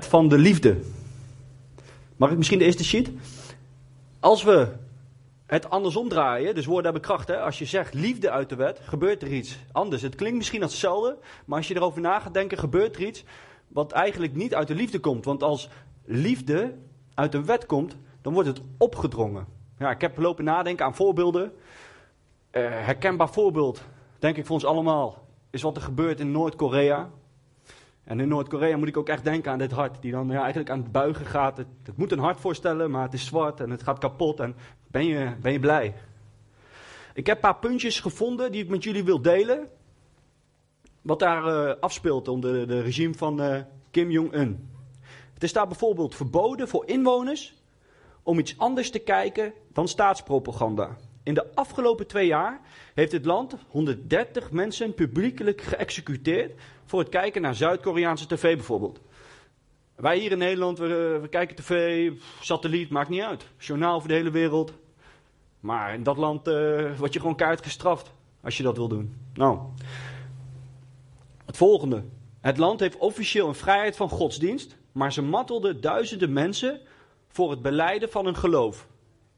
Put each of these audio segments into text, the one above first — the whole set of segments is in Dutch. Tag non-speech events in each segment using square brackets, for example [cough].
van de liefde. Mag ik misschien de eerste sheet? Als we het andersom draaien, dus woorden hebben kracht. Hè? Als je zegt liefde uit de wet, gebeurt er iets anders. Het klinkt misschien als hetzelfde, maar als je erover na gaat denken, gebeurt er iets wat eigenlijk niet uit de liefde komt. Want als liefde uit de wet komt, dan wordt het opgedrongen. Ja, ik heb lopen nadenken aan voorbeelden. Uh, herkenbaar voorbeeld, denk ik voor ons allemaal, is wat er gebeurt in Noord-Korea. En in Noord-Korea moet ik ook echt denken aan dit hart, die dan ja, eigenlijk aan het buigen gaat. Het, moet een hart voorstellen, maar het is zwart en het gaat kapot. En ben je, ben je blij? Ik heb een paar puntjes gevonden die ik met jullie wil delen. Wat daar uh, afspeelt onder de, regime van uh, Kim Jong-un. Het is daar bijvoorbeeld verboden voor inwoners om iets anders te kijken dan staatspropaganda. In de afgelopen twee jaar heeft het land 130 mensen publiekelijk geëxecuteerd voor het kijken naar Zuid-Koreaanse tv bijvoorbeeld. Wij hier in Nederland, we, we, kijken tv, satelliet, maakt niet uit. Journaal voor de hele wereld. Maar in dat land uh, word je gewoon kaart gestraft als je dat wil doen. Nou, het volgende. Het land heeft officieel een vrijheid van godsdienst, maar ze mattelden duizenden mensen voor het beleiden van hun geloof.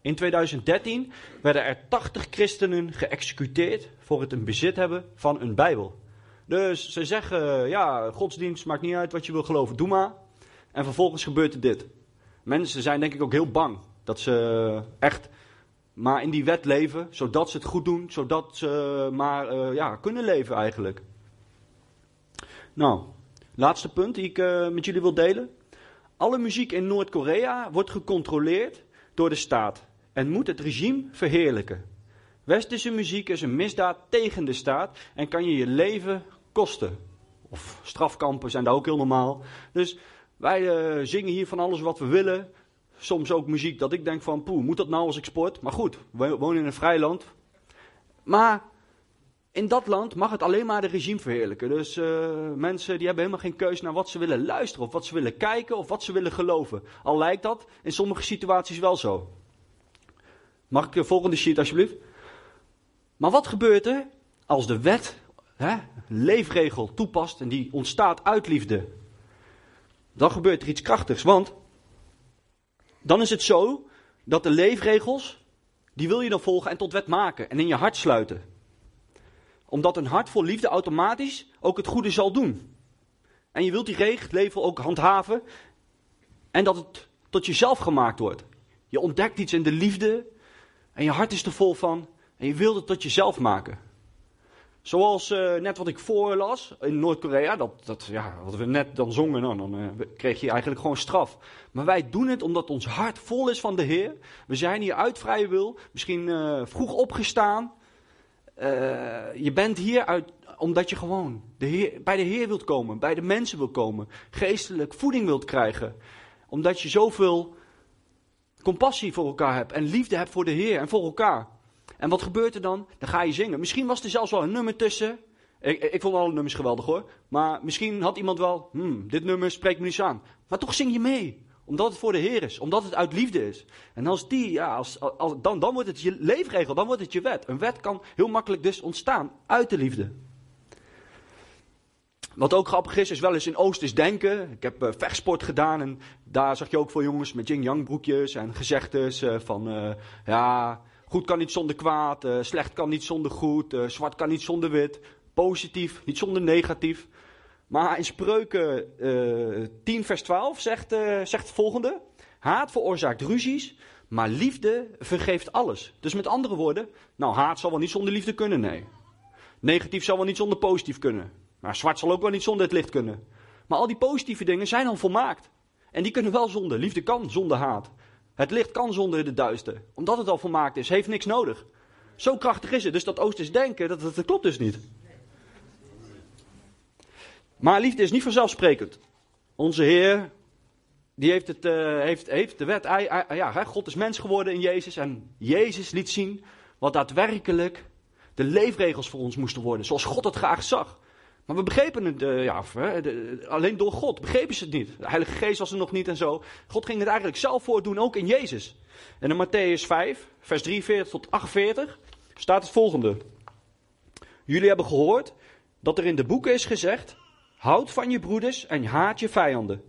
In 2013 werden er 80 christenen geëxecuteerd voor het in bezit hebben van een Bijbel. Dus ze zeggen, ja, godsdienst maakt niet uit wat je wil geloven, doe maar. En vervolgens gebeurt er dit. Mensen zijn denk ik ook heel bang dat ze echt maar in die wet leven, zodat ze het goed doen, zodat ze maar uh, ja, kunnen leven eigenlijk. Nou, laatste punt die ik uh, met jullie wil delen. Alle muziek in Noord-Korea wordt gecontroleerd door de staat en moet het regime verheerlijken. Westerse muziek is een misdaad tegen de staat en kan je je leven kosten. Of strafkampen zijn daar ook heel normaal. Dus wij uh, zingen hier van alles wat we willen. Soms ook muziek dat ik denk van, poeh, moet dat nou als ik sport? Maar goed, we wonen in een vrij land. Maar in dat land mag het alleen maar de regime verheerlijken. Dus uh, mensen die hebben helemaal geen keuze naar wat ze willen luisteren, of wat ze willen kijken, of wat ze willen geloven. Al lijkt dat in sommige situaties wel zo. Mag ik de volgende sheet alsjeblieft? Maar wat gebeurt er als de wet, leefregel toepast en die ontstaat uit liefde? Dan gebeurt er iets krachtigs, want dan is het zo dat de leefregels, die wil je dan volgen en tot wet maken en in je hart sluiten. Omdat een hart vol liefde automatisch ook het goede zal doen. En je wilt die regel ook handhaven en dat het tot jezelf gemaakt wordt. Je ontdekt iets in de liefde en je hart is er vol van en je wilt het tot jezelf maken. Zoals uh, net wat ik voorlas in Noord-Korea, dat, dat, ja, wat we net dan zongen, nou, dan uh, kreeg je eigenlijk gewoon straf. Maar wij doen het omdat ons hart vol is van de Heer. We zijn hier uit vrije wil, misschien uh, vroeg opgestaan. je bent hier uit, omdat je gewoon de heer, bij de Heer wilt komen, bij de mensen wilt komen, geestelijk voeding wilt krijgen. Omdat je zoveel compassie voor elkaar hebt en liefde hebt voor de Heer en voor elkaar. En wat gebeurt er dan? Dan ga je zingen. Misschien was er zelfs wel een nummer tussen. Ik, ik vond alle nummers geweldig hoor. Maar misschien had iemand wel, hmm, dit nummer spreekt me niet aan. Maar toch zing je mee. Omdat het voor de Heer is. Omdat het uit liefde is. En als die, ja, als, als, dan, dan wordt het je leefregel. Dan wordt het je wet. Een wet kan heel makkelijk dus ontstaan uit de liefde. Wat ook grappig is, is wel eens in Oosters denken. Ik heb uh, vechtsport gedaan en daar zag je ook veel jongens met yin-yang broekjes en gezegdes uh, van, uh, ja, goed kan niet zonder kwaad, slecht kan niet zonder goed, zwart kan niet zonder wit, positief, niet zonder negatief. Maar in Spreuken 10 vers 12 zegt, zegt het volgende, haat veroorzaakt ruzies, maar liefde vergeeft alles. Dus met andere woorden, nou haat zal wel niet zonder liefde kunnen, nee. Negatief zal wel niet zonder positief kunnen. Maar zwart zal ook wel niet zonder het licht kunnen. Maar al die positieve dingen zijn al volmaakt. En die kunnen wel zonder. Liefde kan zonder haat. Het licht kan zonder de duister. Omdat het al volmaakt is, heeft niks nodig. Zo krachtig is het. Dus dat Oosters denken, dat, dat, klopt dus niet. Maar liefde is niet vanzelfsprekend. Onze Heer, die heeft, het, uh, heeft, heeft de wet. Hij, ja, God is mens geworden in Jezus. En Jezus liet zien wat daadwerkelijk de leefregels voor ons moesten worden. Zoals God het graag zag. Maar we begrepen het, uh, ja, alleen door God begrepen ze het niet. De Heilige Geest was er nog niet en zo. God ging het eigenlijk zelf voordoen, ook in Jezus. En in Matthäus 5, vers 43 tot 48, staat het volgende. Jullie hebben gehoord dat er in de boeken is gezegd: houd van je broeders en haat je vijanden.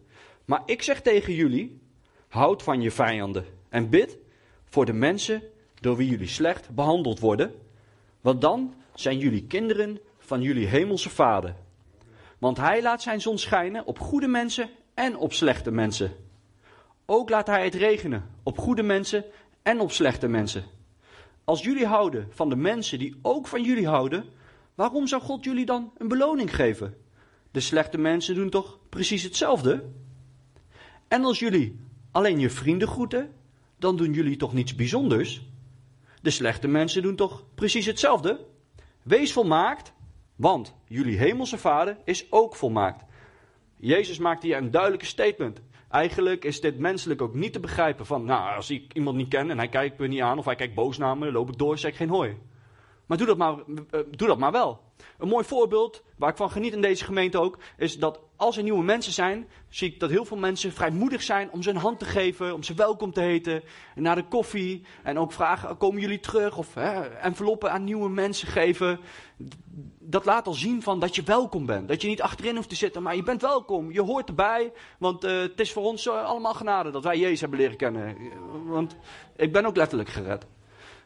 Maar ik zeg tegen jullie: houd van je vijanden en bid voor de mensen door wie jullie slecht behandeld worden, want dan zijn jullie kinderen van jullie hemelse Vader. Want hij laat zijn zon schijnen op goede mensen en op slechte mensen. Ook laat hij het regenen op goede mensen en op slechte mensen. Als jullie houden van de mensen die ook van jullie houden, waarom zou God jullie dan een beloning geven? De slechte mensen doen toch precies hetzelfde? En als jullie alleen je vrienden groeten, dan doen jullie toch niets bijzonders? De slechte mensen doen toch precies hetzelfde? Wees volmaakt, want jullie hemelse vader is ook volmaakt. Jezus maakt hier een duidelijke statement. Eigenlijk is dit menselijk ook niet te begrijpen van, nou, als ik iemand niet ken en hij kijkt me niet aan of hij kijkt boos naar me, loop ik door, zeg ik geen hooi. Maar doe dat maar, eh, doe dat maar wel. Een mooi voorbeeld, waar ik van geniet in deze gemeente ook, is dat als er nieuwe mensen zijn, zie ik dat heel veel mensen vrijmoedig zijn om ze een hand te geven, om ze welkom te heten, naar de koffie en ook vragen, komen jullie terug? Of hè, enveloppen aan nieuwe mensen geven. Dat laat al zien van dat je welkom bent. Dat je niet achterin hoeft te zitten, maar je bent welkom. Je hoort erbij, want uh, het is voor ons uh, allemaal genade dat wij Jezus hebben leren kennen. Want ik ben ook letterlijk gered.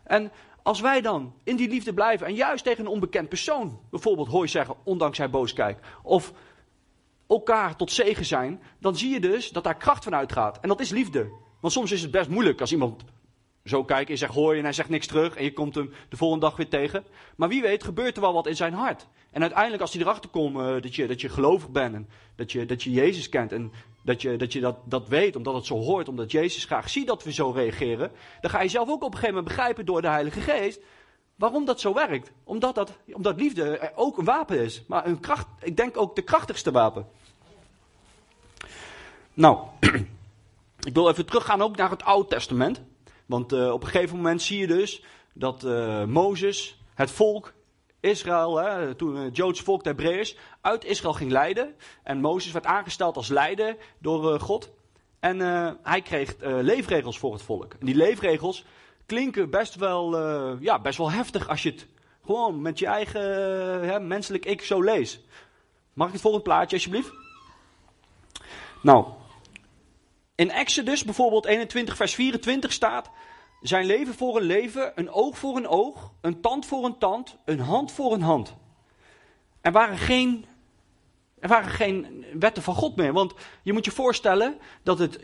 En als wij dan in die liefde blijven en juist tegen een onbekend persoon bijvoorbeeld hoor je zeggen, ondanks hij boos kijkt, of elkaar tot zegen zijn, dan zie je dus dat daar kracht van uitgaat. En dat is liefde. Want soms is het best moeilijk als iemand zo kijkt en zegt hoor en hij zegt niks terug en je komt hem de volgende dag weer tegen. Maar wie weet gebeurt er wel wat in zijn hart. En uiteindelijk als hij erachter komt uh, dat, je, dat je gelovig bent en dat je, dat je Jezus kent en dat je, dat, je dat, dat weet omdat het zo hoort, omdat Jezus graag ziet dat we zo reageren, dan ga je zelf ook op een gegeven moment begrijpen door de Heilige Geest waarom dat zo werkt. Omdat, dat, omdat liefde ook een wapen is, maar een kracht, ik denk ook de krachtigste wapen. Nou, [clears throat] ik wil even teruggaan ook naar het Oude Testament. Want uh, op een gegeven moment zie je dus dat uh, Mozes het volk Israël, hè, toen het Joodse volk, de Hebreeërs, uit Israël ging leiden. En Mozes werd aangesteld als leider door God. En hij kreeg leefregels voor het volk. En die leefregels klinken best wel, ja, best wel heftig als je het gewoon met je eigen menselijk ik zo leest. Mag ik het volgende plaatje alsjeblieft? Nou, in Exodus bijvoorbeeld 21 vers 24 staat... Zijn leven voor een leven, een oog voor een oog, een tand voor een tand, een hand voor een hand. Er waren geen, er waren geen wetten van God meer. Want je moet je voorstellen dat het,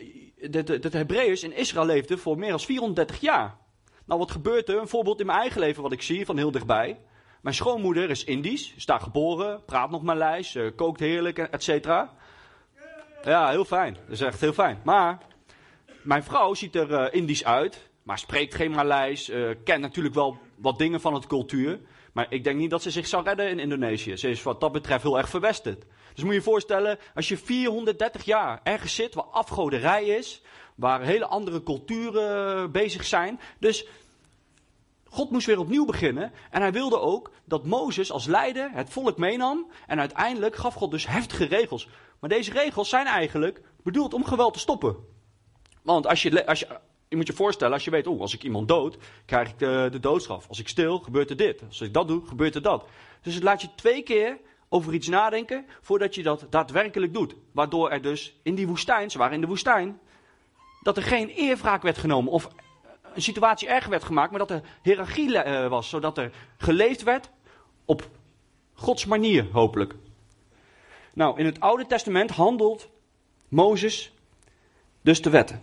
dat de, de Hebreeërs in Israël leefden voor meer dan 430 jaar. Nou, wat gebeurt er? Een voorbeeld in mijn eigen leven wat ik zie van heel dichtbij. Mijn schoonmoeder is Indisch, is daar geboren, praat nog Maleis, kookt heerlijk, et. Ja, heel fijn. Dat is echt heel fijn. Maar mijn vrouw ziet er uh, Indisch uit, maar spreekt geen Maleis, uh, kent natuurlijk wel wat dingen van het cultuur. Maar ik denk niet dat ze zich zou redden in Indonesië. Ze is wat dat betreft heel erg verwesterd. Dus moet je je voorstellen, als je 430 jaar ergens zit waar afgoderij is, waar hele andere culturen bezig zijn. Dus God moest weer opnieuw beginnen. En hij wilde ook dat Mozes als leider het volk meenam. En uiteindelijk gaf God dus heftige regels. Maar deze regels zijn eigenlijk bedoeld om geweld te stoppen. Want als je, als je, je moet je voorstellen, als je weet, oh, als ik iemand dood, krijg ik de, de doodstraf. Als ik stil, gebeurt er dit. Als ik dat doe, gebeurt er dat. Dus het laat je twee keer over iets nadenken voordat je dat daadwerkelijk doet. Waardoor er dus in die woestijn, ze waren in de woestijn, dat er geen eerwraak werd genomen of een situatie erger werd gemaakt, maar dat er hiërarchie uh, was, zodat er geleefd werd op Gods manier, hopelijk. Nou, in het Oude Testament handelt Mozes dus de wetten.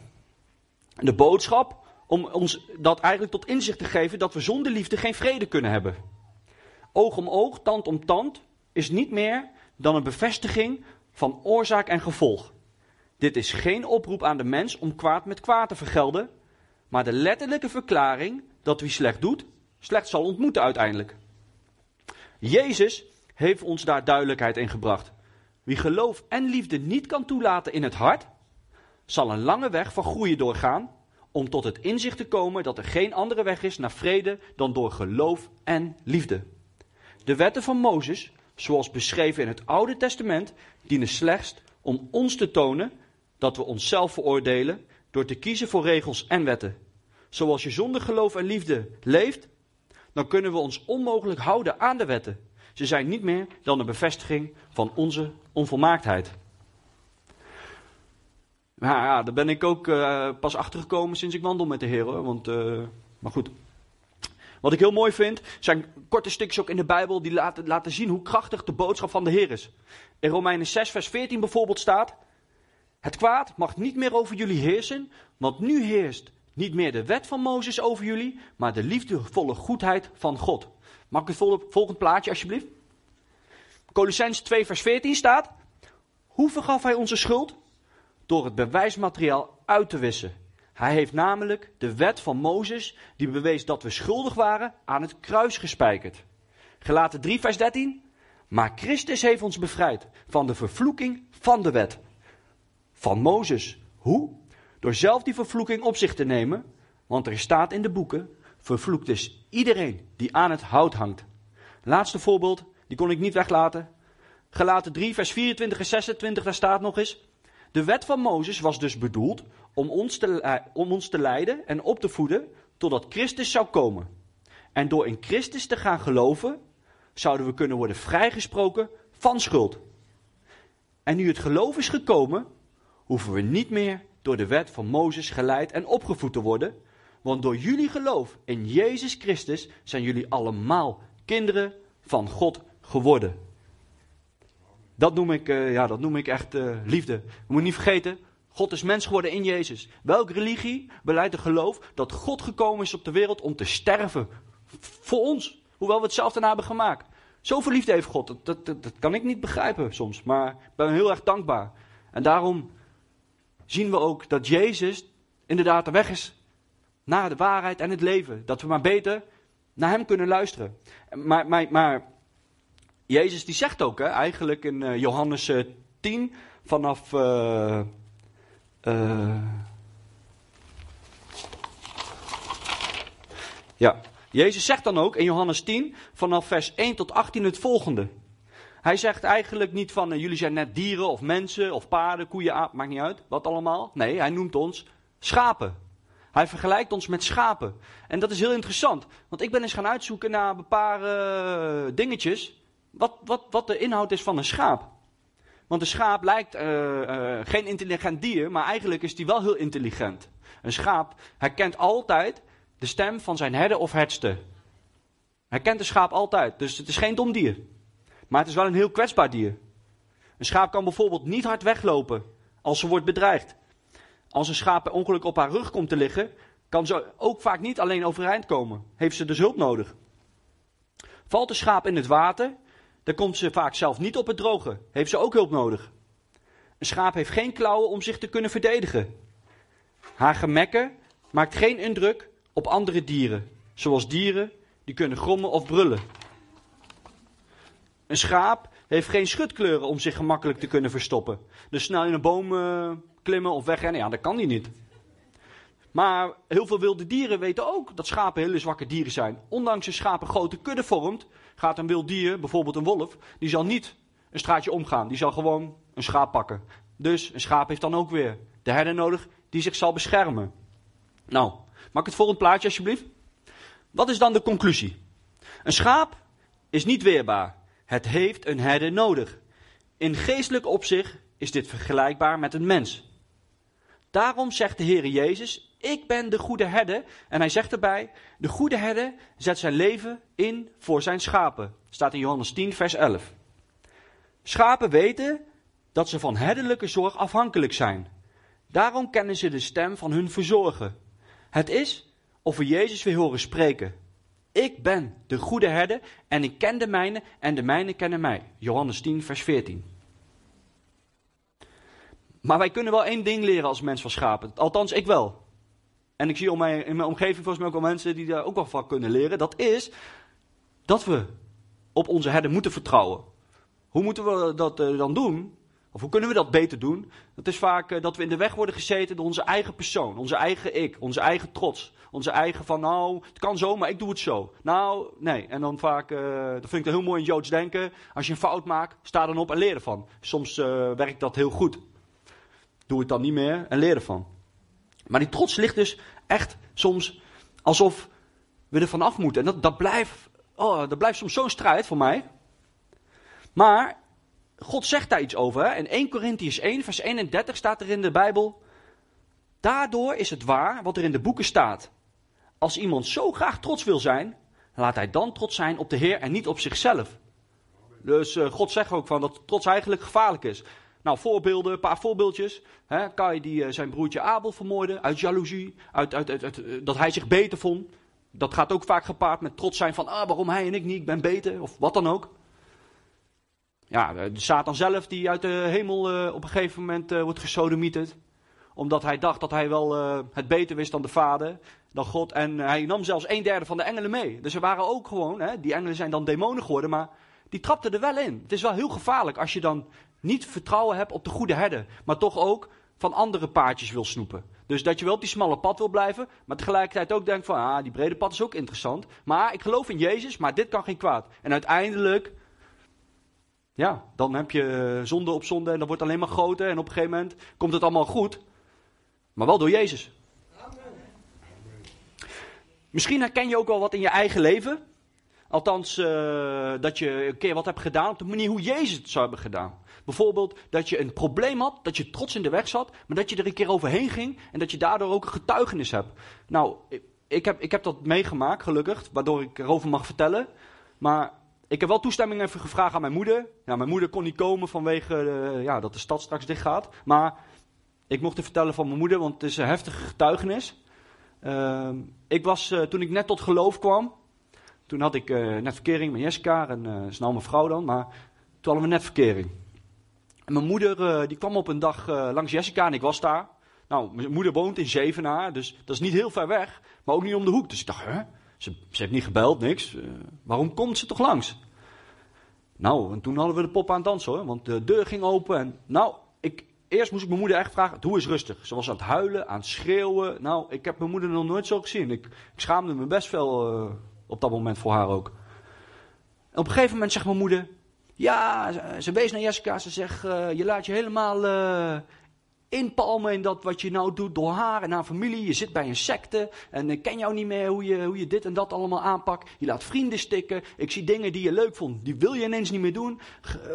De boodschap om ons dat eigenlijk tot inzicht te geven dat we zonder liefde geen vrede kunnen hebben. Oog om oog, tand om tand is niet meer dan een bevestiging van oorzaak en gevolg. Dit is geen oproep aan de mens om kwaad met kwaad te vergelden, maar de letterlijke verklaring dat wie slecht doet, slecht zal ontmoeten uiteindelijk. Jezus heeft ons daar duidelijkheid in gebracht. Wie geloof en liefde niet kan toelaten in het hart, zal een lange weg van groeien doorgaan om tot het inzicht te komen dat er geen andere weg is naar vrede dan door geloof en liefde. De wetten van Mozes, zoals beschreven in het Oude Testament, dienen slechts om ons te tonen dat we onszelf veroordelen door te kiezen voor regels en wetten. Zoals je zonder geloof en liefde leeft, dan kunnen we ons onmogelijk houden aan de wetten. Ze zijn niet meer dan een bevestiging van onze onvolmaaktheid. Maar ja, daar ben ik ook uh, pas achtergekomen sinds ik wandel met de Heer. Hoor. Want, uh, maar goed. Wat ik heel mooi vind, zijn korte stukjes ook in de Bijbel die laten, laten zien hoe krachtig de boodschap van de Heer is. In Romeinen 6, vers 14 bijvoorbeeld staat: Het kwaad mag niet meer over jullie heersen, want nu heerst niet meer de wet van Mozes over jullie, maar de liefdevolle goedheid van God. Mag ik het volgende plaatje alsjeblieft? Colossens 2, vers 14 staat: Hoe vergaf hij onze schuld? Door het bewijsmateriaal uit te wissen. Hij heeft namelijk de wet van Mozes, die bewees dat we schuldig waren, aan het kruis gespijkerd. Gelaten 3, vers 13. Maar Christus heeft ons bevrijd van de vervloeking van de wet. Van Mozes. Hoe? Door zelf die vervloeking op zich te nemen. Want er staat in de boeken: vervloekt is iedereen die aan het hout hangt. Laatste voorbeeld, die kon ik niet weglaten. Gelaten 3, vers 24 en 26, daar staat nog eens. De wet van Mozes was dus bedoeld om ons, te, om ons te leiden en op te voeden totdat Christus zou komen. En door in Christus te gaan geloven, zouden we kunnen worden vrijgesproken van schuld. En nu het geloof is gekomen, hoeven we niet meer door de wet van Mozes geleid en opgevoed te worden. Want door jullie geloof in Jezus Christus zijn jullie allemaal kinderen van God geworden. Dat noem ik, uh, ja, dat noem ik echt uh, liefde. We moeten niet vergeten, God is mens geworden in Jezus. Welke religie beleidt de geloof dat God gekomen is op de wereld om te sterven voor ons? Hoewel we het zelf daarna hebben gemaakt. Zoveel liefde heeft God, dat, dat, dat, dat kan ik niet begrijpen soms. Maar ik ben heel erg dankbaar. En daarom zien we ook dat Jezus inderdaad de weg is naar de waarheid en het leven. Dat we maar beter naar Hem kunnen luisteren. Maar, maar, maar Jezus die zegt ook hè, eigenlijk in uh, Johannes uh, 10 vanaf... Uh, ja, Jezus zegt dan ook in Johannes 10 vanaf vers 1 tot 18 het volgende. Hij zegt eigenlijk niet van jullie zijn net dieren of mensen of paarden, koeien, aap, maakt niet uit, wat allemaal. Nee, hij noemt ons schapen. Hij vergelijkt ons met schapen. En dat is heel interessant, want ik ben eens gaan uitzoeken naar een paar uh, dingetjes wat, wat, wat de inhoud is van een schaap. Want een schaap lijkt uh, geen intelligent dier, maar eigenlijk is die wel heel intelligent. Een schaap herkent altijd de stem van zijn herder of herdster. Herkent de schaap altijd, dus het is geen dom dier. Maar het is wel een heel kwetsbaar dier. Een schaap kan bijvoorbeeld niet hard weglopen als ze wordt bedreigd. Als een schaap per ongeluk op haar rug komt te liggen, kan ze ook vaak niet alleen overeind komen. Heeft ze dus hulp nodig. Valt een schaap in het water, dan komt ze vaak zelf niet op het droge. Heeft ze ook hulp nodig. Een schaap heeft geen klauwen om zich te kunnen verdedigen. Haar gemekken maakt geen indruk op andere dieren, zoals dieren die kunnen grommen of brullen. Een schaap heeft geen schutkleuren om zich gemakkelijk te kunnen verstoppen. Dus snel in een boom uh, klimmen of wegrennen, ja, dat kan die niet. Maar heel veel wilde dieren weten ook dat schapen hele zwakke dieren zijn. Ondanks een schaap een grote kudde vormt, gaat een wild dier, bijvoorbeeld een wolf, die zal niet een straatje omgaan. Die zal gewoon een schaap pakken. Dus een schaap heeft dan ook weer de herder nodig die zich zal beschermen. Nou, maak het volgende plaatje alsjeblieft. Wat is dan de conclusie? Een schaap is niet weerbaar. Het heeft een herder nodig. In geestelijk opzicht is dit vergelijkbaar met een mens. Daarom zegt de Heer Jezus: Ik ben de goede herder. En hij zegt erbij: De goede herder zet zijn leven in voor zijn schapen. Staat in Johannes 10, vers 11. Schapen weten dat ze van herderlijke zorg afhankelijk zijn. Daarom kennen ze de stem van hun verzorger. Het is of we Jezus weer horen spreken. Ik ben de goede herder en ik ken de mijne en de mijne kennen mij. Johannes 10, vers 14. Maar wij kunnen wel één ding leren als mens van schapen. Althans, ik wel. En ik zie om mij, in mijn omgeving volgens mij ook wel mensen die daar ook wel van kunnen leren. Dat is dat we op onze herder moeten vertrouwen. Hoe moeten we dat uh, dan doen? Of hoe kunnen we dat beter doen? Dat is vaak uh, dat we in de weg worden gezeten door onze eigen persoon, onze eigen ik, onze eigen trots. Onze eigen van, nou, het kan zo, maar ik doe het zo. Nou, nee. En dan vaak, uh, dat vind ik heel mooi in Joods denken. Als je een fout maakt, sta dan op en leer ervan. Soms werkt dat heel goed. Doe het dan niet meer en leer ervan. Maar die trots ligt dus echt soms alsof we er vanaf moeten. En dat, dat, blijft, oh, dat blijft soms zo'n strijd voor mij. Maar God zegt daar iets over. Hè? In 1 Corinthians 1, vers 31 staat er in de Bijbel. Daardoor is het waar wat er in de boeken staat. Als iemand zo graag trots wil zijn, laat hij dan trots zijn op de Heer en niet op zichzelf. Dus uh, God zegt ook van dat trots eigenlijk gevaarlijk is. Nou, voorbeelden, een paar voorbeeldjes. Hè, Kai die uh, zijn broertje Abel vermoorde uit jaloezie, uit, uit, uit, uh, dat hij zich beter vond. Dat gaat ook vaak gepaard met trots zijn van, ah, waarom hij en ik niet, ik ben beter, of wat dan ook. Ja, de Satan zelf die uit de hemel op een gegeven moment wordt gesodemieterd omdat hij dacht dat hij wel uh, het beter wist dan de vader, dan God. En hij nam zelfs een derde van de engelen mee. Dus er waren ook gewoon, hè, die engelen zijn dan demonen geworden, maar die trapten er wel in. Het is wel heel gevaarlijk als je dan niet vertrouwen hebt op de goede herder, maar toch ook van andere paardjes wil snoepen. Dus dat je wel op die smalle pad wil blijven, maar tegelijkertijd ook denkt van, ah, die brede pad is ook interessant. Maar ik geloof in Jezus, maar dit kan geen kwaad. En uiteindelijk, ja, dan heb je zonde op zonde en dat wordt alleen maar groter. En op een gegeven moment komt het allemaal goed. Maar wel door Jezus. Misschien herken je ook wel wat in je eigen leven. Althans, uh, dat je een keer wat hebt gedaan op de manier hoe Jezus het zou hebben gedaan. Bijvoorbeeld dat je een probleem had, dat je trots in de weg zat, maar dat je er een keer overheen ging en dat je daardoor ook een getuigenis hebt. Nou, ik heb, ik heb dat meegemaakt, gelukkig, waardoor ik erover mag vertellen. Maar ik heb wel toestemming even gevraagd aan mijn moeder. Ja, mijn moeder kon niet komen vanwege uh, ja, dat de stad straks dicht gaat. Maar ik mocht het vertellen van mijn moeder, want het is een heftige getuigenis. Uh, ik was, uh, toen ik net tot geloof kwam, toen had ik uh, net verkering met Jessica, en is nou mijn vrouw dan, maar toen hadden we net verkering. Mijn moeder, die kwam op een dag langs Jessica en ik was daar. Nou, mijn moeder woont in Zevenaar, dus dat is niet heel ver weg, maar ook niet om de hoek. Dus ik dacht, hè, ze, heeft niet gebeld, niks. waarom komt ze toch langs? Nou, en toen hadden we de pop aan het dansen hoor, want de deur ging open en nou, ik, eerst moest ik mijn moeder echt vragen, doe eens rustig. Ze was aan het huilen, aan het schreeuwen. Nou, ik heb mijn moeder nog nooit zo gezien. Ik, schaamde me best veel uh, op dat moment voor haar ook. Op een gegeven moment zegt mijn moeder, ja, ze, wees naar Jessica, ze zegt, uh, je laat je helemaal inpalmen in dat wat je nou doet door haar en haar familie. Je zit bij een secte en ik ken jou niet meer hoe je, hoe je dit en dat allemaal aanpakt. Je laat vrienden stikken. Ik zie dingen die je leuk vond, die wil je ineens niet meer doen.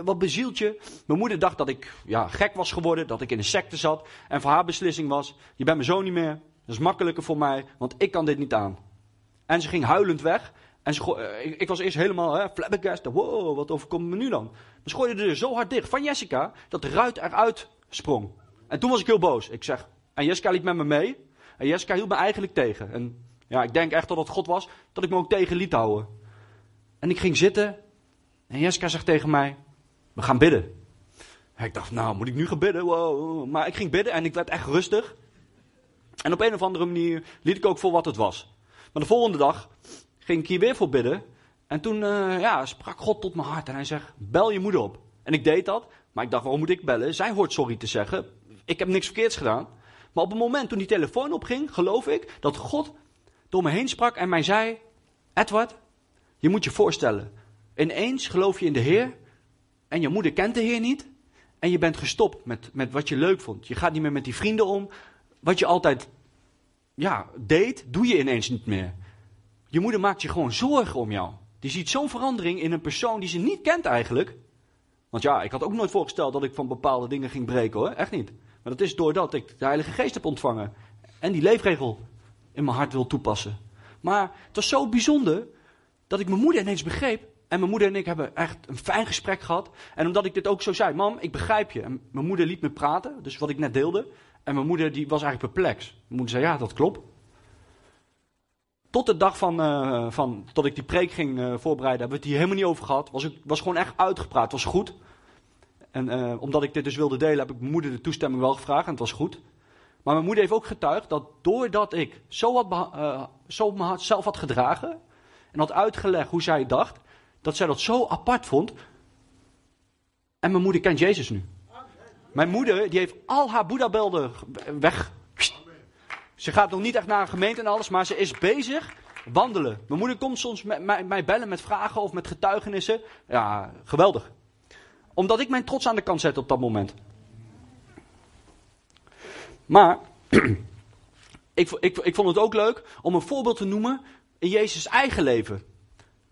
Wat bezielt je? Mijn moeder dacht dat ik ja, gek was geworden, dat ik in een secte zat. En voor haar beslissing was, je bent mijn zoon niet meer. Dat is makkelijker voor mij, want ik kan dit niet aan. En ze ging huilend weg. En ze ik, was eerst helemaal hè, flabbergasted. Wow, wat overkomt me nu dan? Ze gooide de deur zo hard dicht van Jessica, dat de ruit eruit sprong. En toen was ik heel boos. Ik zeg, en Jessica liep met me mee. En Jessica hield me eigenlijk tegen. En ja, ik denk echt dat het God was, dat ik me ook tegen liet houden. En ik ging zitten. En Jessica zegt tegen mij, we gaan bidden. En ik dacht, nou, moet ik nu gaan bidden? Wow. Maar ik ging bidden en ik werd echt rustig. En op een of andere manier liet ik ook voor wat het was. Maar de volgende dag ging ik hier weer voor bidden. En toen uh, ja, sprak God tot mijn hart. En hij zegt, bel je moeder op. En ik deed dat. Maar ik dacht, waarom moet ik bellen? Zij hoort sorry te zeggen ik heb niks verkeerds gedaan. Maar op het moment toen die telefoon opging, geloof ik dat God door me heen sprak en mij zei: Edward, je moet je voorstellen. Ineens geloof je in de Heer en je moeder kent de Heer niet. En je bent gestopt met, met wat je leuk vond. Je gaat niet meer met die vrienden om. Wat je altijd ja, deed, doe je ineens niet meer. Je moeder maakt je gewoon zorgen om jou. Die ziet zo'n verandering in een persoon die ze niet kent eigenlijk. Want ja, ik had ook nooit voorgesteld dat ik van bepaalde dingen ging breken hoor. Echt niet. Maar dat is doordat ik de Heilige Geest heb ontvangen. En die leefregel in mijn hart wil toepassen. Maar het was zo bijzonder dat ik mijn moeder ineens begreep. En mijn moeder en ik hebben echt een fijn gesprek gehad. En omdat ik dit ook zo zei, mam, ik begrijp je. En mijn moeder liet me praten, dus wat ik net deelde. En mijn moeder die was eigenlijk perplex. Mijn moeder zei, ja, dat klopt. Tot de dag van, uh, van tot ik die preek ging uh, voorbereiden, hebben we het hier helemaal niet over gehad. Was, ik, was gewoon echt uitgepraat, was goed. En uh, omdat ik dit dus wilde delen, heb ik mijn moeder de toestemming wel gevraagd en het was goed. Maar mijn moeder heeft ook getuigd dat doordat ik zo, wat uh, zo mezelf had gedragen en had uitgelegd hoe zij dacht, dat zij dat zo apart vond. En mijn moeder kent Jezus nu. Mijn moeder die heeft al haar boeddha weg. Ze gaat nog niet echt naar een gemeente en alles, maar ze is bezig wandelen. Mijn moeder komt soms met mij bellen met vragen of met getuigenissen. Ja, geweldig omdat ik mijn trots aan de kant zet op dat moment. Maar [clears throat] ik, ik, ik vond het ook leuk om een voorbeeld te noemen in Jezus' eigen leven.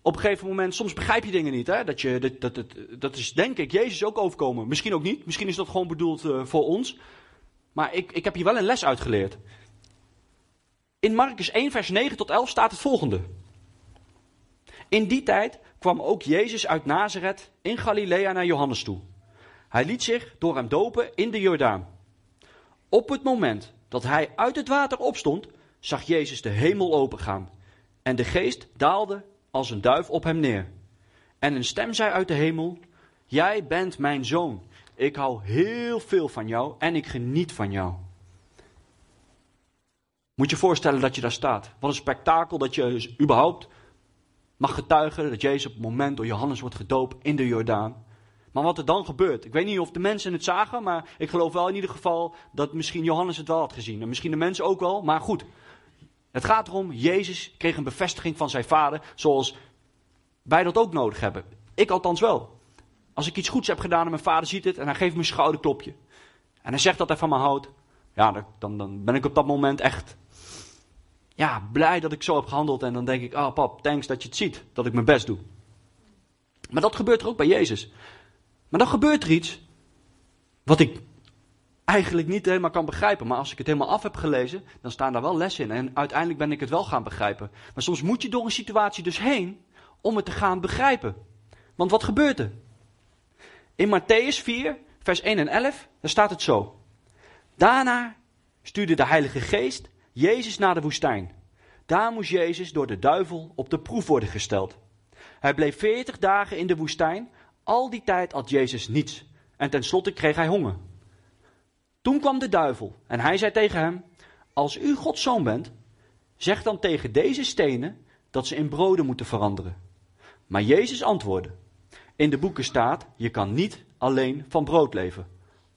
Op een gegeven moment, soms begrijp je dingen niet. Hè? Dat, je, dat, dat, dat, is denk ik Jezus ook overkomen. Misschien ook niet. Misschien is dat gewoon bedoeld uh, voor ons. Maar ik, ik heb hier wel een les uitgeleerd. In Marcus 1, vers 9 tot 11 staat het volgende. In die tijd kwam ook Jezus uit Nazareth in Galilea naar Johannes toe. Hij liet zich door hem dopen in de Jordaan. Op het moment dat hij uit het water opstond, zag Jezus de hemel opengaan. En de geest daalde als een duif op hem neer. En een stem zei uit de hemel: Jij bent mijn zoon. Ik hou heel veel van jou en ik geniet van jou. Moet je voorstellen dat je daar staat. Wat een spektakel dat je überhaupt mag getuigen dat Jezus op het moment door Johannes wordt gedoopt in de Jordaan. Maar wat er dan gebeurt. Ik weet niet of de mensen het zagen, maar ik geloof wel in ieder geval dat misschien Johannes het wel had gezien. En misschien de mensen ook wel, maar goed. Het gaat erom, Jezus kreeg een bevestiging van zijn vader, zoals wij dat ook nodig hebben. Ik althans wel. Als ik iets goeds heb gedaan en mijn vader ziet het en hij geeft me een schouderklopje. En hij zegt dat hij van me houdt. Ja, dan, dan ben ik op dat moment echt ja, blij dat ik zo heb gehandeld. En dan denk ik, ah oh, pap, thanks dat je het ziet, dat ik mijn best doe. Maar dat gebeurt er ook bij Jezus. Maar dan gebeurt er iets wat ik eigenlijk niet helemaal kan begrijpen. Maar als ik het helemaal af heb gelezen, dan staan daar wel lessen in. En uiteindelijk ben ik het wel gaan begrijpen. Maar soms moet je door een situatie dus heen om het te gaan begrijpen. Want wat gebeurt er? In Matthäus 4, vers 1 en 11, daar staat het zo. Daarna stuurde de Heilige Geest Jezus naar de woestijn. Daar moest Jezus door de duivel op de proef worden gesteld. Hij bleef veertig dagen in de woestijn. Al die tijd had Jezus niets. En tenslotte kreeg hij honger. Toen kwam de duivel en hij zei tegen hem: Als u Gods zoon bent, zeg dan tegen deze stenen dat ze in broden moeten veranderen. Maar Jezus antwoordde: In de boeken staat: Je kan niet alleen van brood leven.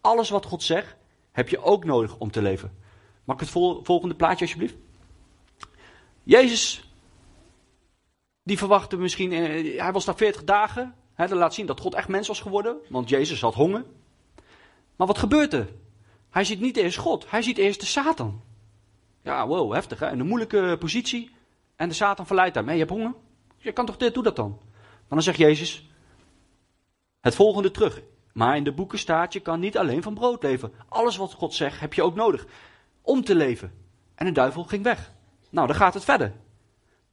Alles wat God zegt, heb je ook nodig om te leven. Mag ik het volgende plaatje alsjeblieft? Jezus, die verwachtte misschien, eh, hij was daar 40 dagen. Hè, dat laat zien dat God echt mens was geworden, want Jezus had honger. Maar wat gebeurt er? Hij ziet niet eerst God, hij ziet eerst de Satan. Ja, wow, heftig hè, in een moeilijke positie. En de Satan verleidt hem. Hé, je hebt honger? Je kan toch dit, doe dat dan. Maar dan zegt Jezus het volgende terug. Maar in de boeken staat, je kan niet alleen van brood leven. Alles wat God zegt, heb je ook nodig om te leven. En de duivel ging weg. Nou, dan gaat het verder.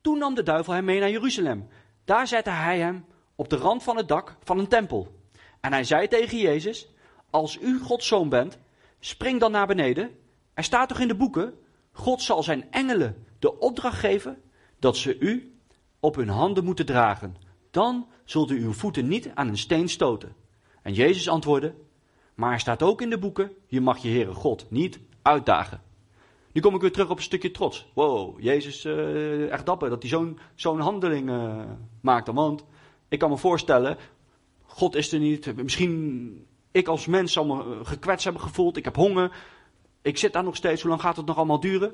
Toen nam de duivel hem mee naar Jeruzalem. Daar zette hij hem op de rand van het dak van een tempel. En hij zei tegen Jezus: Als u Gods zoon bent, spring dan naar beneden. Er staat toch in de boeken: God zal zijn engelen de opdracht geven dat ze u op hun handen moeten dragen. Dan zult u uw voeten niet aan een steen stoten. En Jezus antwoordde: Maar er staat ook in de boeken: Je mag je Heere God niet uitdagen. Nu kom ik weer terug op een stukje trots. Wow, Jezus, uh, echt dapper dat hij zo'n zo'n handeling uh, maakte. Want ik kan me voorstellen, God is er niet. Misschien ik als mens zal me eh, gekwetst hebben gevoeld. Ik heb honger. Ik zit daar nog steeds. Hoe lang gaat het nog allemaal duren?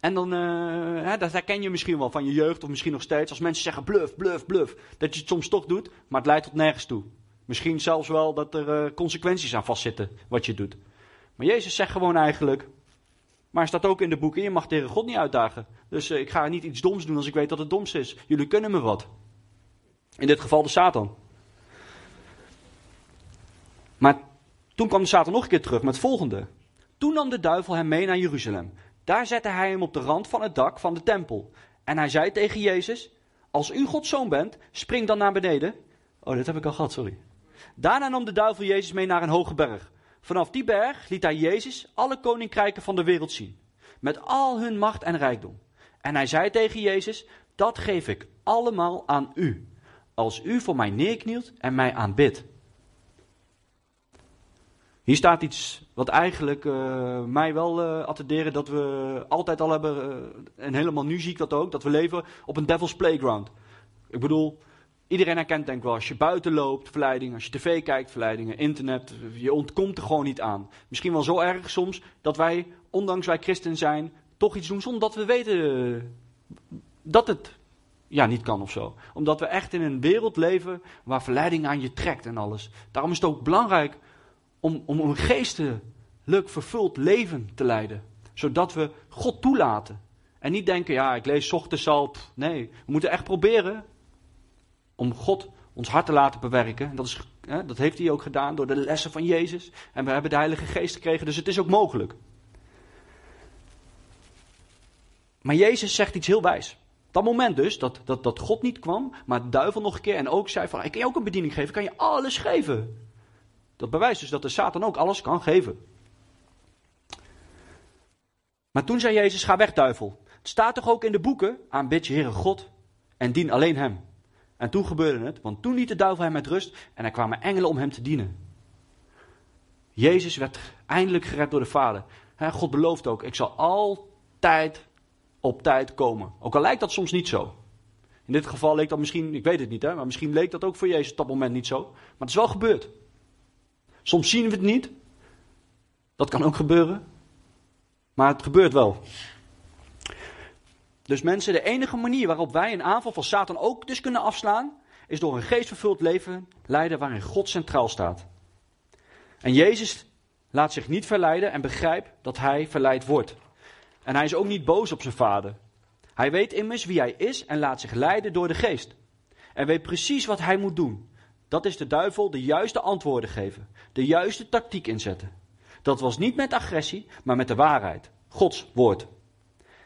En dan, hè, dat herken je misschien wel van je jeugd of misschien nog steeds. Als mensen zeggen bluff, bluff, bluff. Dat je het soms toch doet, maar het leidt tot nergens toe. Misschien zelfs wel dat er consequenties aan vastzitten wat je doet. Maar Jezus zegt gewoon eigenlijk, maar staat ook in de boeken, je mag tegen God niet uitdagen. Dus uh, ik ga niet iets doms doen als ik weet dat het doms is. Jullie kunnen me wat. In dit geval de Satan. Maar toen kwam de Satan nog een keer terug met het volgende. Toen nam de duivel hem mee naar Jeruzalem. Daar zette hij hem op de rand van het dak van de tempel. En hij zei tegen Jezus: Als u Gods zoon bent, spring dan naar beneden. Oh, dit heb ik al gehad, sorry. Daarna nam de duivel Jezus mee naar een hoge berg. Vanaf die berg liet hij Jezus alle koninkrijken van de wereld zien, met al hun macht en rijkdom. En hij zei tegen Jezus: Dat geef ik allemaal aan u, als u voor mij neerknielt en mij aanbidt. Hier staat iets wat eigenlijk uh, mij wel uh, attenderen dat we altijd al hebben, uh, en helemaal nu zie ik dat ook, dat we leven op een devil's playground. Ik bedoel, Iedereen herkent denk ik wel, als je buiten loopt, verleiding, als je tv kijkt, verleidingen, internet, je ontkomt er gewoon niet aan. Misschien wel zo erg soms dat wij, ondanks wij christen zijn, toch iets doen zonder dat we weten dat het ja, niet kan of zo. Omdat we echt in een wereld leven waar verleiding aan je trekt en alles. Daarom is het ook belangrijk om, om een geestelijk vervuld leven te leiden. Zodat we God toelaten. En niet denken, ja, ik lees ochtends al. Nee, we moeten echt proberen om God ons hart te laten bewerken. En dat is Hè, dat heeft hij ook gedaan door de lessen van Jezus. En we hebben de Heilige Geest gekregen, dus het is ook mogelijk. Maar Jezus zegt iets heel wijs. Dat moment dus, dat, dat, dat God niet kwam, maar de duivel nog een keer en ook zei van, ik kan je ook een bediening geven, kan je alles geven. Dat bewijst dus dat de Satan ook alles kan geven. Maar toen zei Jezus, ga weg duivel. Het staat toch ook in de boeken, aanbid je Heere God en dien alleen hem. En toen gebeurde het, want toen liet de duivel hem met rust en er kwamen engelen om hem te dienen. Jezus werd eindelijk gered door de Vader. God belooft ook, ik zal altijd op tijd komen. Ook al lijkt dat soms niet zo. In dit geval leek dat misschien, ik weet het niet, hè, maar misschien leek dat ook voor Jezus op dat moment niet zo. Maar het is wel gebeurd. Soms zien we het niet. Dat kan ook gebeuren. Maar het gebeurt wel. Dus mensen, de enige manier waarop wij een aanval van Satan ook dus kunnen afslaan, is door een geestvervuld leven leiden waarin God centraal staat. En Jezus laat zich niet verleiden en begrijpt dat hij verleid wordt. En hij is ook niet boos op zijn vader. Hij weet immers wie hij is en laat zich leiden door de geest. En weet precies wat hij moet doen. Dat is de duivel de juiste antwoorden geven, de juiste tactiek inzetten. Dat was niet met agressie, maar met de waarheid, Gods woord.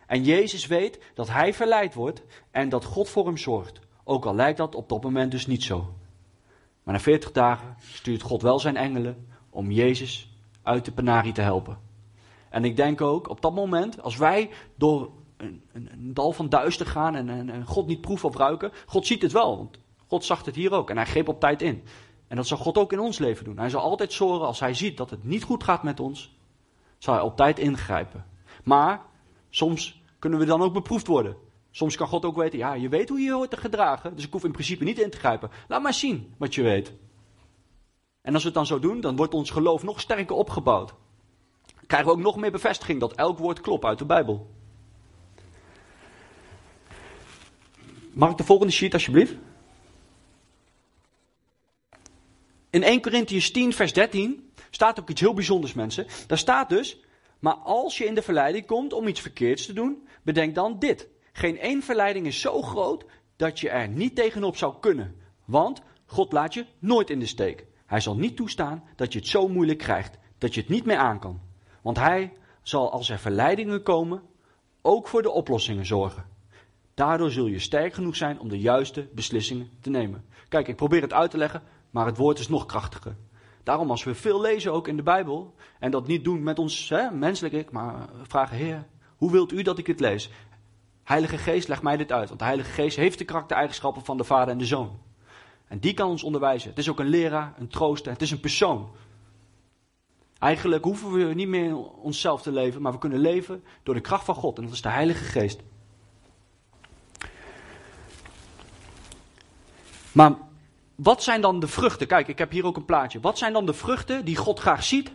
En Jezus weet dat hij verleid wordt en dat God voor hem zorgt. Ook al lijkt dat op dat moment dus niet zo. Maar na 40 dagen stuurt God wel zijn engelen om Jezus uit de penarie te helpen. En ik denk ook op dat moment, als wij door een, een, een dal van duister gaan en, God niet proeven of ruiken, God ziet het wel. Want God zag het hier ook en hij greep op tijd in. En dat zal God ook in ons leven doen. Hij zal altijd zorgen als hij ziet dat het niet goed gaat met ons, zal hij op tijd ingrijpen. Maar soms kunnen we dan ook beproefd worden. Soms kan God ook weten, ja, je weet hoe je je hoort te gedragen, dus ik hoef in principe niet in te grijpen. Laat maar zien wat je weet. En als we het dan zo doen, dan wordt ons geloof nog sterker opgebouwd. Dan krijgen we ook nog meer bevestiging dat elk woord klopt uit de Bijbel. Mag ik de volgende sheet alsjeblieft? In 1 Corinthians 10, vers 13 staat ook iets heel bijzonders, mensen. Daar staat dus: Maar als je in de verleiding komt om iets verkeerds te doen, bedenk dan dit. Geen één verleiding is zo groot dat je er niet tegenop zou kunnen. Want God laat je nooit in de steek. Hij zal niet toestaan dat je het zo moeilijk krijgt dat je het niet meer aan kan. Want hij zal als er verleidingen komen, ook voor de oplossingen zorgen. Daardoor zul je sterk genoeg zijn om de juiste beslissingen te nemen. Kijk, ik probeer het uit te leggen, maar het woord is nog krachtiger. Daarom als we veel lezen ook in de Bijbel, en dat niet doen met ons hè, menselijk ik, maar vragen, Heer, hoe wilt u dat ik het lees? Heilige Geest, leg mij dit uit, want de Heilige Geest heeft de karaktereigenschappen van de Vader en de Zoon. En die kan ons onderwijzen. Het is ook een leraar, een trooster, het is een persoon. Eigenlijk hoeven we niet meer onszelf te leven, maar we kunnen leven door de kracht van God. En dat is de Heilige Geest. Maar wat zijn dan de vruchten? Kijk, ik heb hier ook een plaatje. Wat zijn dan de vruchten die God graag ziet?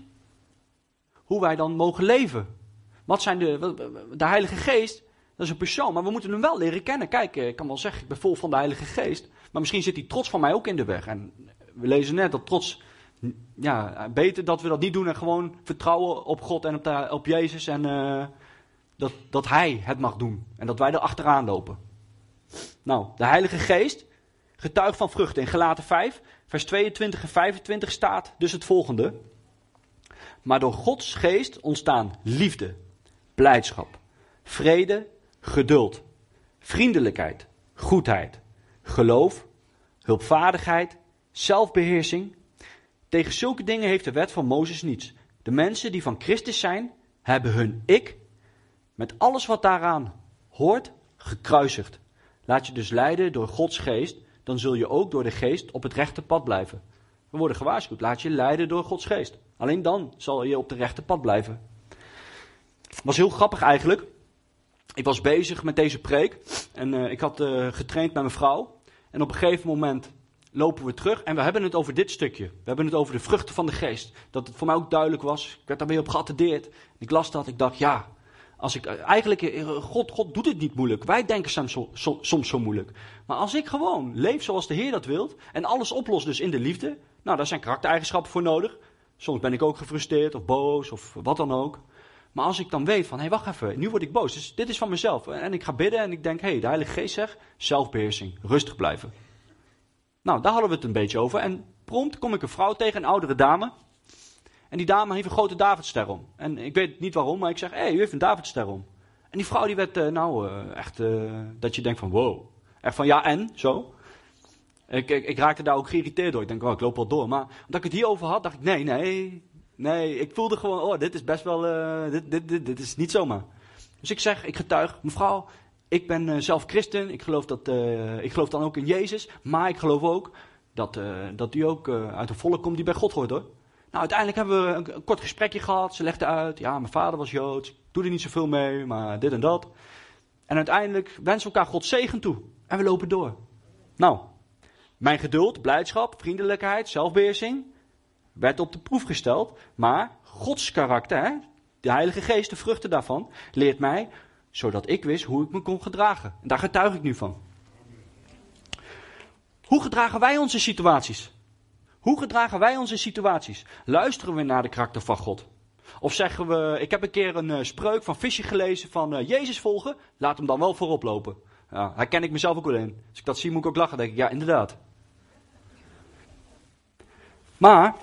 Hoe wij dan mogen leven? Wat zijn de. De Heilige Geest, dat is een persoon, maar we moeten hem wel leren kennen. Kijk, ik kan wel zeggen, ik ben vol van de Heilige Geest. Maar misschien zit die trots van mij ook in de weg. En we lezen net dat trots ja, beter dat we dat niet doen en gewoon vertrouwen op God en op, op Jezus en uh, dat, dat Hij het mag doen en dat wij er achteraan lopen. Nou, de Heilige Geest getuigt van vruchten. In Gelaten 5, vers 22 en 25 staat dus het volgende. Maar door Gods geest ontstaan liefde, blijdschap, vrede, geduld, vriendelijkheid, goedheid, geloof, hulpvaardigheid, zelfbeheersing. Tegen zulke dingen heeft de wet van Mozes niets. De mensen die van Christus zijn, hebben hun ik, met alles wat daaraan hoort, gekruisigd. Laat je dus leiden door Gods geest, dan zul je ook door de geest op het rechte pad blijven. We worden gewaarschuwd, laat je leiden door Gods geest. Alleen dan zal je op het rechte pad blijven. Het was heel grappig eigenlijk. Ik was bezig met deze preek en uh, ik had uh, getraind met mijn vrouw. En op een gegeven moment lopen we terug en we hebben het over dit stukje. We hebben het over de vruchten van de geest. Dat het voor mij ook duidelijk was. Ik werd daarmee op geattendeerd. Ik las dat, ik dacht, ja, als ik, eigenlijk, eh, God, God doet het niet moeilijk. Wij denken soms, soms zo moeilijk. Maar als ik gewoon leef zoals de Heer dat wilt en alles oplost dus in de liefde, nou, daar zijn karaktereigenschappen voor nodig. Soms ben ik ook gefrustreerd of boos of wat dan ook. Maar als ik dan weet van, hé, hey, wacht even, nu word ik boos. Dus dit is van mezelf. En ik ga bidden en ik denk, hé, hey, de Heilige Geest zegt, zelfbeheersing, rustig blijven. Nou, daar hadden we het een beetje over. En prompt kom ik een vrouw tegen, een oudere dame. En die dame heeft een grote Davidster om. En ik weet niet waarom, maar ik zeg, hé, hey, u heeft een Davidster om. En die vrouw die werd, uh, nou, uh, echt, uh, dat je denkt van, wow. Echt van, ja en, zo. Ik, ik, ik, raakte daar ook geïrriteerd door. Ik denk, oh, ik loop wel door. Maar omdat ik het hierover had, dacht ik, nee, nee. Nee, ik voelde gewoon, oh, dit is best wel, dit, dit, dit, dit, is niet zomaar. Dus ik zeg, ik getuig, mevrouw, ik ben zelf christen. Ik geloof, dat, ik geloof dan ook in Jezus. Maar ik geloof ook dat, dat u ook uit een volk komt die bij God hoort, hoor. Nou, uiteindelijk hebben we een, kort gesprekje gehad. Ze legde uit, ja, mijn vader was Joods. Doe er niet zoveel mee, maar dit en dat. En uiteindelijk wensen we elkaar God zegen toe. En we lopen door. Nou, mijn geduld, blijdschap, vriendelijkheid, zelfbeheersing werd op de proef gesteld. Maar Gods karakter, de Heilige Geest, de vruchten daarvan, leert mij zodat ik wist hoe ik me kon gedragen. En daar getuig ik nu van. Hoe gedragen wij onze situaties? Hoe gedragen wij onze situaties? Luisteren we naar de karakter van God? Of zeggen we, ik heb een keer een uh, spreuk van Fischer gelezen van uh, Jezus volgen, laat hem dan wel voorop lopen. Ja, daar ken ik mezelf ook wel in. Als ik dat zie moet ik ook lachen, denk ik, ja inderdaad. Maar,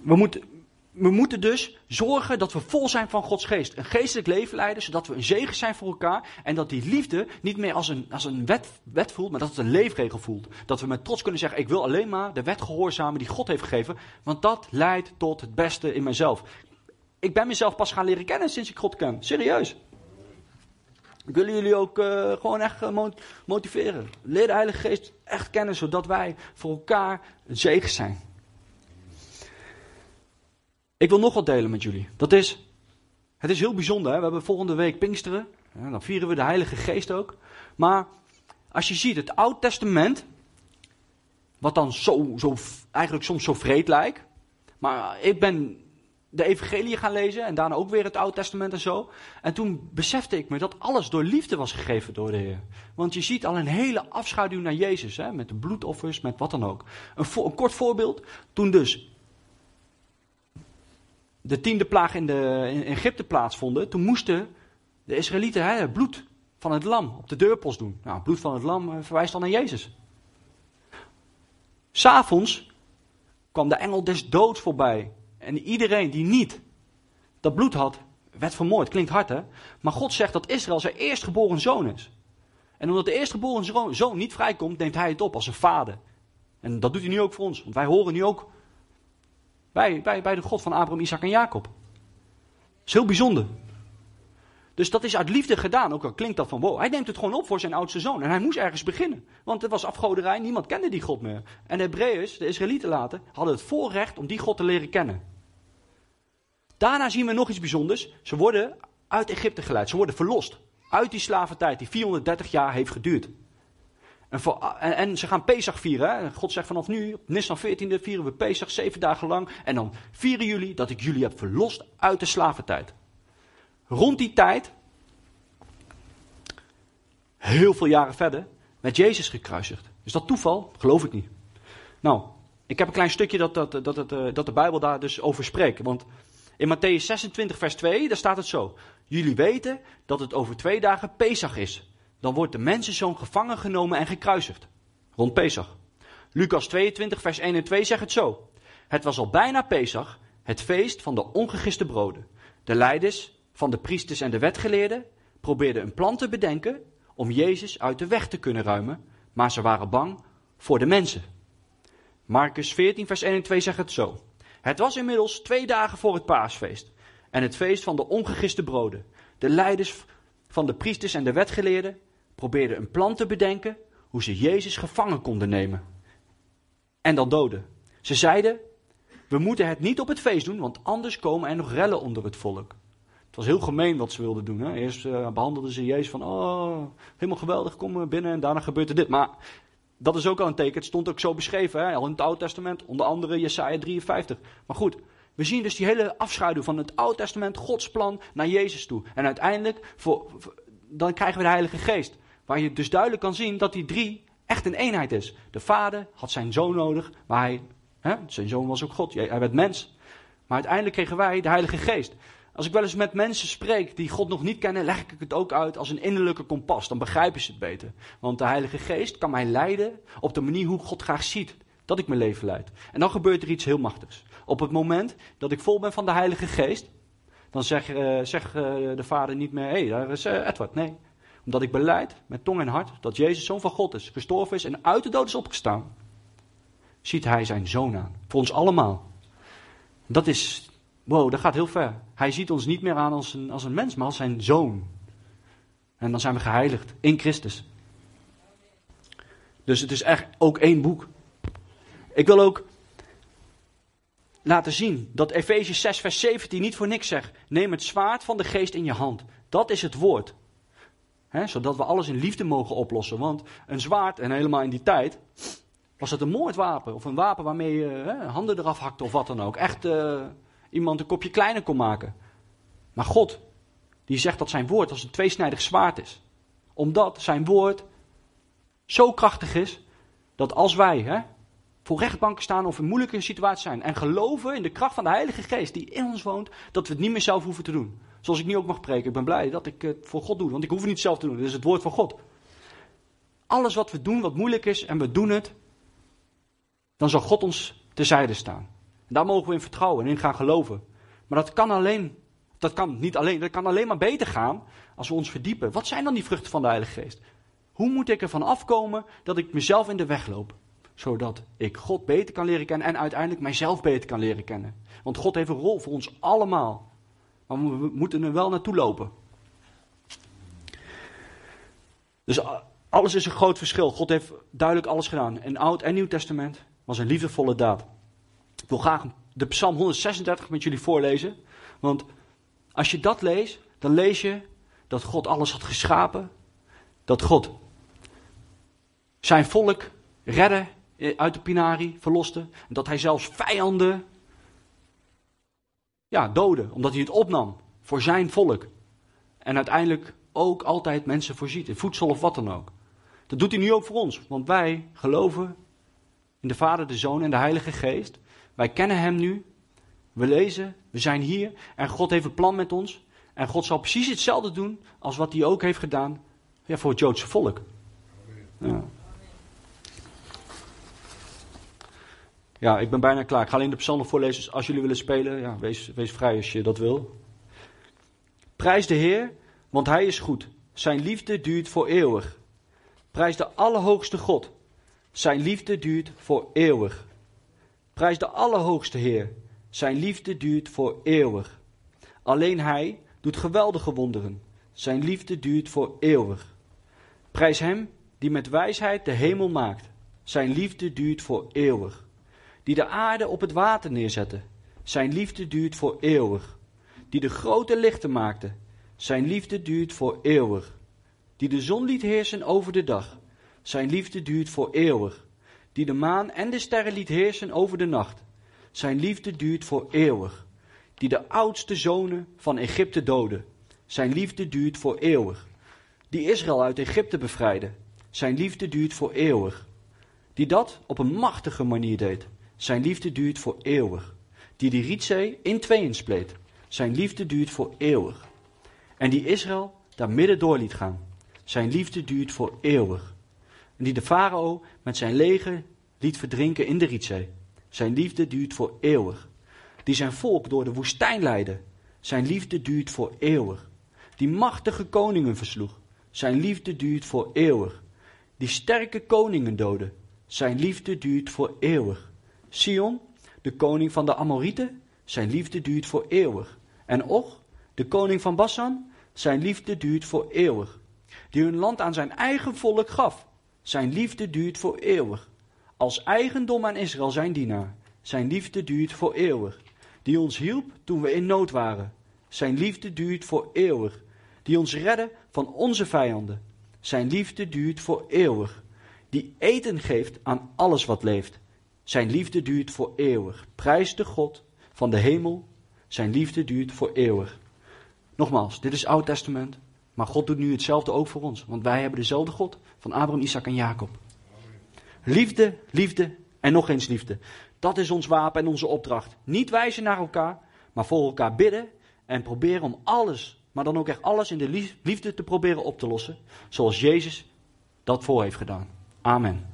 we moeten, we moeten dus zorgen dat we vol zijn van Gods geest. Een geestelijk leven leiden, zodat we een zegen zijn voor elkaar. En dat die liefde niet meer als een, als een wet, wet voelt, maar dat het een leefregel voelt. Dat we met trots kunnen zeggen, ik wil alleen maar de wet gehoorzamen die God heeft gegeven. Want dat leidt tot het beste in mezelf. Ik ben mezelf pas gaan leren kennen sinds ik God ken. Serieus. Wil jullie ook uh, gewoon echt uh, motiveren. Leer de Heilige Geest echt kennen, zodat wij voor elkaar een zegen zijn. Ik wil nog wat delen met jullie. Dat is, het is heel bijzonder. Hè? We hebben volgende week Pinksteren. Dan vieren we de Heilige Geest ook. Maar als je ziet het Oud Testament, wat dan zo, zo, eigenlijk soms zo vreed lijkt. Maar ik ben de evangelie gaan lezen en daarna ook weer het Oude Testament en zo. En toen besefte ik me dat alles door liefde was gegeven door de Heer. Want je ziet al een hele afschaduw naar Jezus, hè, met de bloedoffers, met wat dan ook. Een kort voorbeeld, toen dus de tiende plaag in, de, in Egypte plaatsvonden, toen moesten de Israëlieten het bloed van het lam op de deurpost doen. Nou, het bloed van het lam eh, verwijst dan naar Jezus. S'avonds kwam de engel des doods voorbij. En iedereen die niet dat bloed had, werd vermoord. Klinkt hard hè? Maar God zegt dat Israël zijn eerstgeboren zoon is. En omdat de eerstgeboren zoon niet vrijkomt, neemt hij het op als een vader. En dat doet hij nu ook voor ons. Want wij horen nu ook bij, bij, bij de God van Abraham, Isaac en Jacob. Dat is heel bijzonder. Dus dat is uit liefde gedaan. Ook al klinkt dat van wow. Hij neemt het gewoon op voor zijn oudste zoon. En hij moest ergens beginnen. Want het was afgoderij. Niemand kende die God meer. En de Hebreeërs, de Israëlieten later, hadden het voorrecht om die God te leren kennen. Daarna zien we nog iets bijzonders. Ze worden uit Egypte geleid. Ze worden verlost. Uit die slaventijd die 430 jaar heeft geduurd. En, ze gaan Pesach vieren. God zegt vanaf nu, op Nissan 14e, vieren we Pesach zeven dagen lang. En dan vieren jullie dat ik jullie heb verlost uit de slaventijd. Rond die tijd, heel veel jaren verder, werd Jezus gekruisigd. Is dat toeval? Geloof ik niet. Nou, ik heb een klein stukje dat, dat, dat, dat, eh, dat de Bijbel daar dus over spreekt. Want in Matthäus 26, vers 2, daar staat het zo. Jullie weten dat het over twee dagen Pesach is dan wordt de mensenzoon gevangen genomen en gekruisigd. Rond Pesach. Lucas 22, vers 1 en 2 zegt het zo. Het was al bijna Pesach, het feest van de ongegiste broden. De leiders van de priesters en de wetgeleerden probeerden een plan te bedenken om Jezus uit de weg te kunnen ruimen, maar ze waren bang voor de mensen. Marcus 14, vers 1 en 2 zegt het zo. Het was inmiddels twee dagen voor het paasfeest en het feest van de ongegiste broden. De leiders van de priesters en de wetgeleerden probeerden een plan te bedenken hoe ze Jezus gevangen konden nemen. En dan doden. Ze zeiden: We moeten het niet op het feest doen, want anders komen er nog rellen onder het volk. Het was heel gemeen wat ze wilden doen. Hè? Eerst uh, behandelden ze Jezus van: Oh, helemaal geweldig, kom binnen. En daarna gebeurt er dit. Maar dat is ook al een teken. Het stond ook zo beschreven, hè? al in het Oude Testament, onder andere Jesaja 53. Maar goed, we zien dus die hele afschaduw van het Oude Testament, Gods plan naar Jezus toe. En uiteindelijk, voor, dan krijgen we de Heilige Geest. Waar je dus duidelijk kan zien dat die drie echt een eenheid is. De vader had zijn zoon nodig, maar hij, hè, zijn zoon was ook God, hij werd mens. Maar uiteindelijk kregen wij de Heilige Geest. Als ik wel eens met mensen spreek die God nog niet kennen, leg ik het ook uit als een innerlijke kompas. Dan begrijpen ze het beter. Want de Heilige Geest kan mij leiden op de manier hoe God graag ziet dat ik mijn leven leid. En dan gebeurt er iets heel machtigs. Op het moment dat ik vol ben van de Heilige Geest, dan zegt zeg, uh, de vader niet meer, hé, hey, daar is uh, Edward. Nee, omdat ik beleid met tong en hart dat Jezus zoon van God is, gestorven is en uit de dood is opgestaan, ziet hij zijn zoon aan. Voor ons allemaal. Dat is, wow, dat gaat heel ver. Hij ziet ons niet meer aan als een, als een mens, maar als zijn zoon. En dan zijn we geheiligd in Christus. Dus het is echt ook één boek. Ik wil ook laten zien dat Efeze 6, vers 17 niet voor niks zegt. Neem het zwaard van de geest in je hand. Dat is het woord. Zodat we alles in liefde mogen oplossen. Want een zwaard, en helemaal in die tijd, was het een moordwapen. Of een wapen waarmee je handen eraf hakte of wat dan ook. Echt uh, iemand een kopje kleiner kon maken. Maar God, die zegt dat zijn woord als een tweesnijdig zwaard is. Omdat zijn woord zo krachtig is, dat als wij voor rechtbanken staan of in moeilijke situaties zijn en geloven in de kracht van de Heilige Geest die in ons woont, dat we het niet meer zelf hoeven te doen. Zoals ik nu ook mag preken. Ik ben blij dat ik het voor God doe, want ik hoef niet zelf te doen. Dit is het woord van God. Alles wat we doen wat moeilijk is en we doen het, dan zal God ons terzijde staan. En daar mogen we in vertrouwen en in gaan geloven. Maar dat kan alleen, dat kan niet alleen, dat kan alleen maar beter gaan als we ons verdiepen. Wat zijn dan die vruchten van de Heilige Geest? Hoe moet ik ervan afkomen dat ik mezelf in de weg loop? Zodat ik God beter kan leren kennen en uiteindelijk mijzelf beter kan leren kennen. Want God heeft een rol voor ons allemaal. Maar we moeten er wel naartoe lopen. Dus alles is een groot verschil. God heeft duidelijk alles gedaan. In Oud en Nieuw Testament was een liefdevolle daad. Ik wil graag de Psalm 136 met jullie voorlezen. Want als je dat leest, dan lees je dat God alles had geschapen. Dat God zijn volk redde uit de Pinari, verloste. En dat hij zelfs vijanden ja, doodde, omdat hij het opnam voor zijn volk. En uiteindelijk ook altijd mensen voorziet, in voedsel of wat dan ook. Dat doet hij nu ook voor ons, want wij geloven in de Vader, de Zoon en de Heilige Geest. Wij kennen Hem nu, we lezen, we zijn hier en God heeft een plan met ons. En God zal precies hetzelfde doen als wat hij ook heeft gedaan ja, voor het Joodse volk. Ja. Ja, ik ben bijna klaar. Ik ga alleen de psalmen voorlezen. Dus als jullie willen spelen, ja, wees, wees vrij als je dat wil. Prijs de Heer, want Hij is goed. Zijn liefde duurt voor eeuwig. Prijs de Allerhoogste God. Zijn liefde duurt voor eeuwig. Prijs de Allerhoogste Heer. Zijn liefde duurt voor eeuwig. Alleen Hij doet geweldige wonderen. Zijn liefde duurt voor eeuwig. Prijs Hem die met wijsheid de hemel maakt. Zijn liefde duurt voor eeuwig die de aarde op het water neerzette. Zijn liefde duurt voor eeuwig. Die de grote lichten maakte. Zijn liefde duurt voor eeuwig. Die de zon liet heersen over de dag. Zijn liefde duurt voor eeuwig. Die de maan en de sterren liet heersen over de nacht. Zijn liefde duurt voor eeuwig. Die de oudste zonen van Egypte doodde. Zijn liefde duurt voor eeuwig. Die Israël uit Egypte bevrijdde. Zijn liefde duurt voor eeuwig. Die dat op een machtige manier deed. Zijn liefde duurt voor eeuwig. Die de Rietzee in tweeën spleet. Zijn liefde duurt voor eeuwig. En die Israël daar midden door liet gaan. Zijn liefde duurt voor eeuwig. En die de farao met zijn leger liet verdrinken in de Rietzee. Zijn liefde duurt voor eeuwig. Die zijn volk door de woestijn leidde. Zijn liefde duurt voor eeuwig. Die machtige koningen versloeg. Zijn liefde duurt voor eeuwig. Die sterke koningen doodde. Zijn liefde duurt voor eeuwig. Sion, de koning van de Amorieten, zijn liefde duurt voor eeuwig. En Och, de koning van Bassan, zijn liefde duurt voor eeuwig. Die hun land aan zijn eigen volk gaf, zijn liefde duurt voor eeuwig. Als eigendom aan Israël zijn dienaar, zijn liefde duurt voor eeuwig. Die ons hielp toen we in nood waren, zijn liefde duurt voor eeuwig. Die ons redde van onze vijanden, zijn liefde duurt voor eeuwig. Die eten geeft aan alles wat leeft, zijn liefde duurt voor eeuwig. Prijs de God van de hemel. Zijn liefde duurt voor eeuwig. Nogmaals, dit is Oud Testament. Maar God doet nu hetzelfde ook voor ons. Want wij hebben dezelfde God van Abraham, Isaac en Jacob. Liefde, liefde en nog eens liefde. Dat is ons wapen en onze opdracht. Niet wijzen naar elkaar, maar voor elkaar bidden. En proberen om alles, maar dan ook echt alles in de liefde te proberen op te lossen. Zoals Jezus dat voor heeft gedaan. Amen.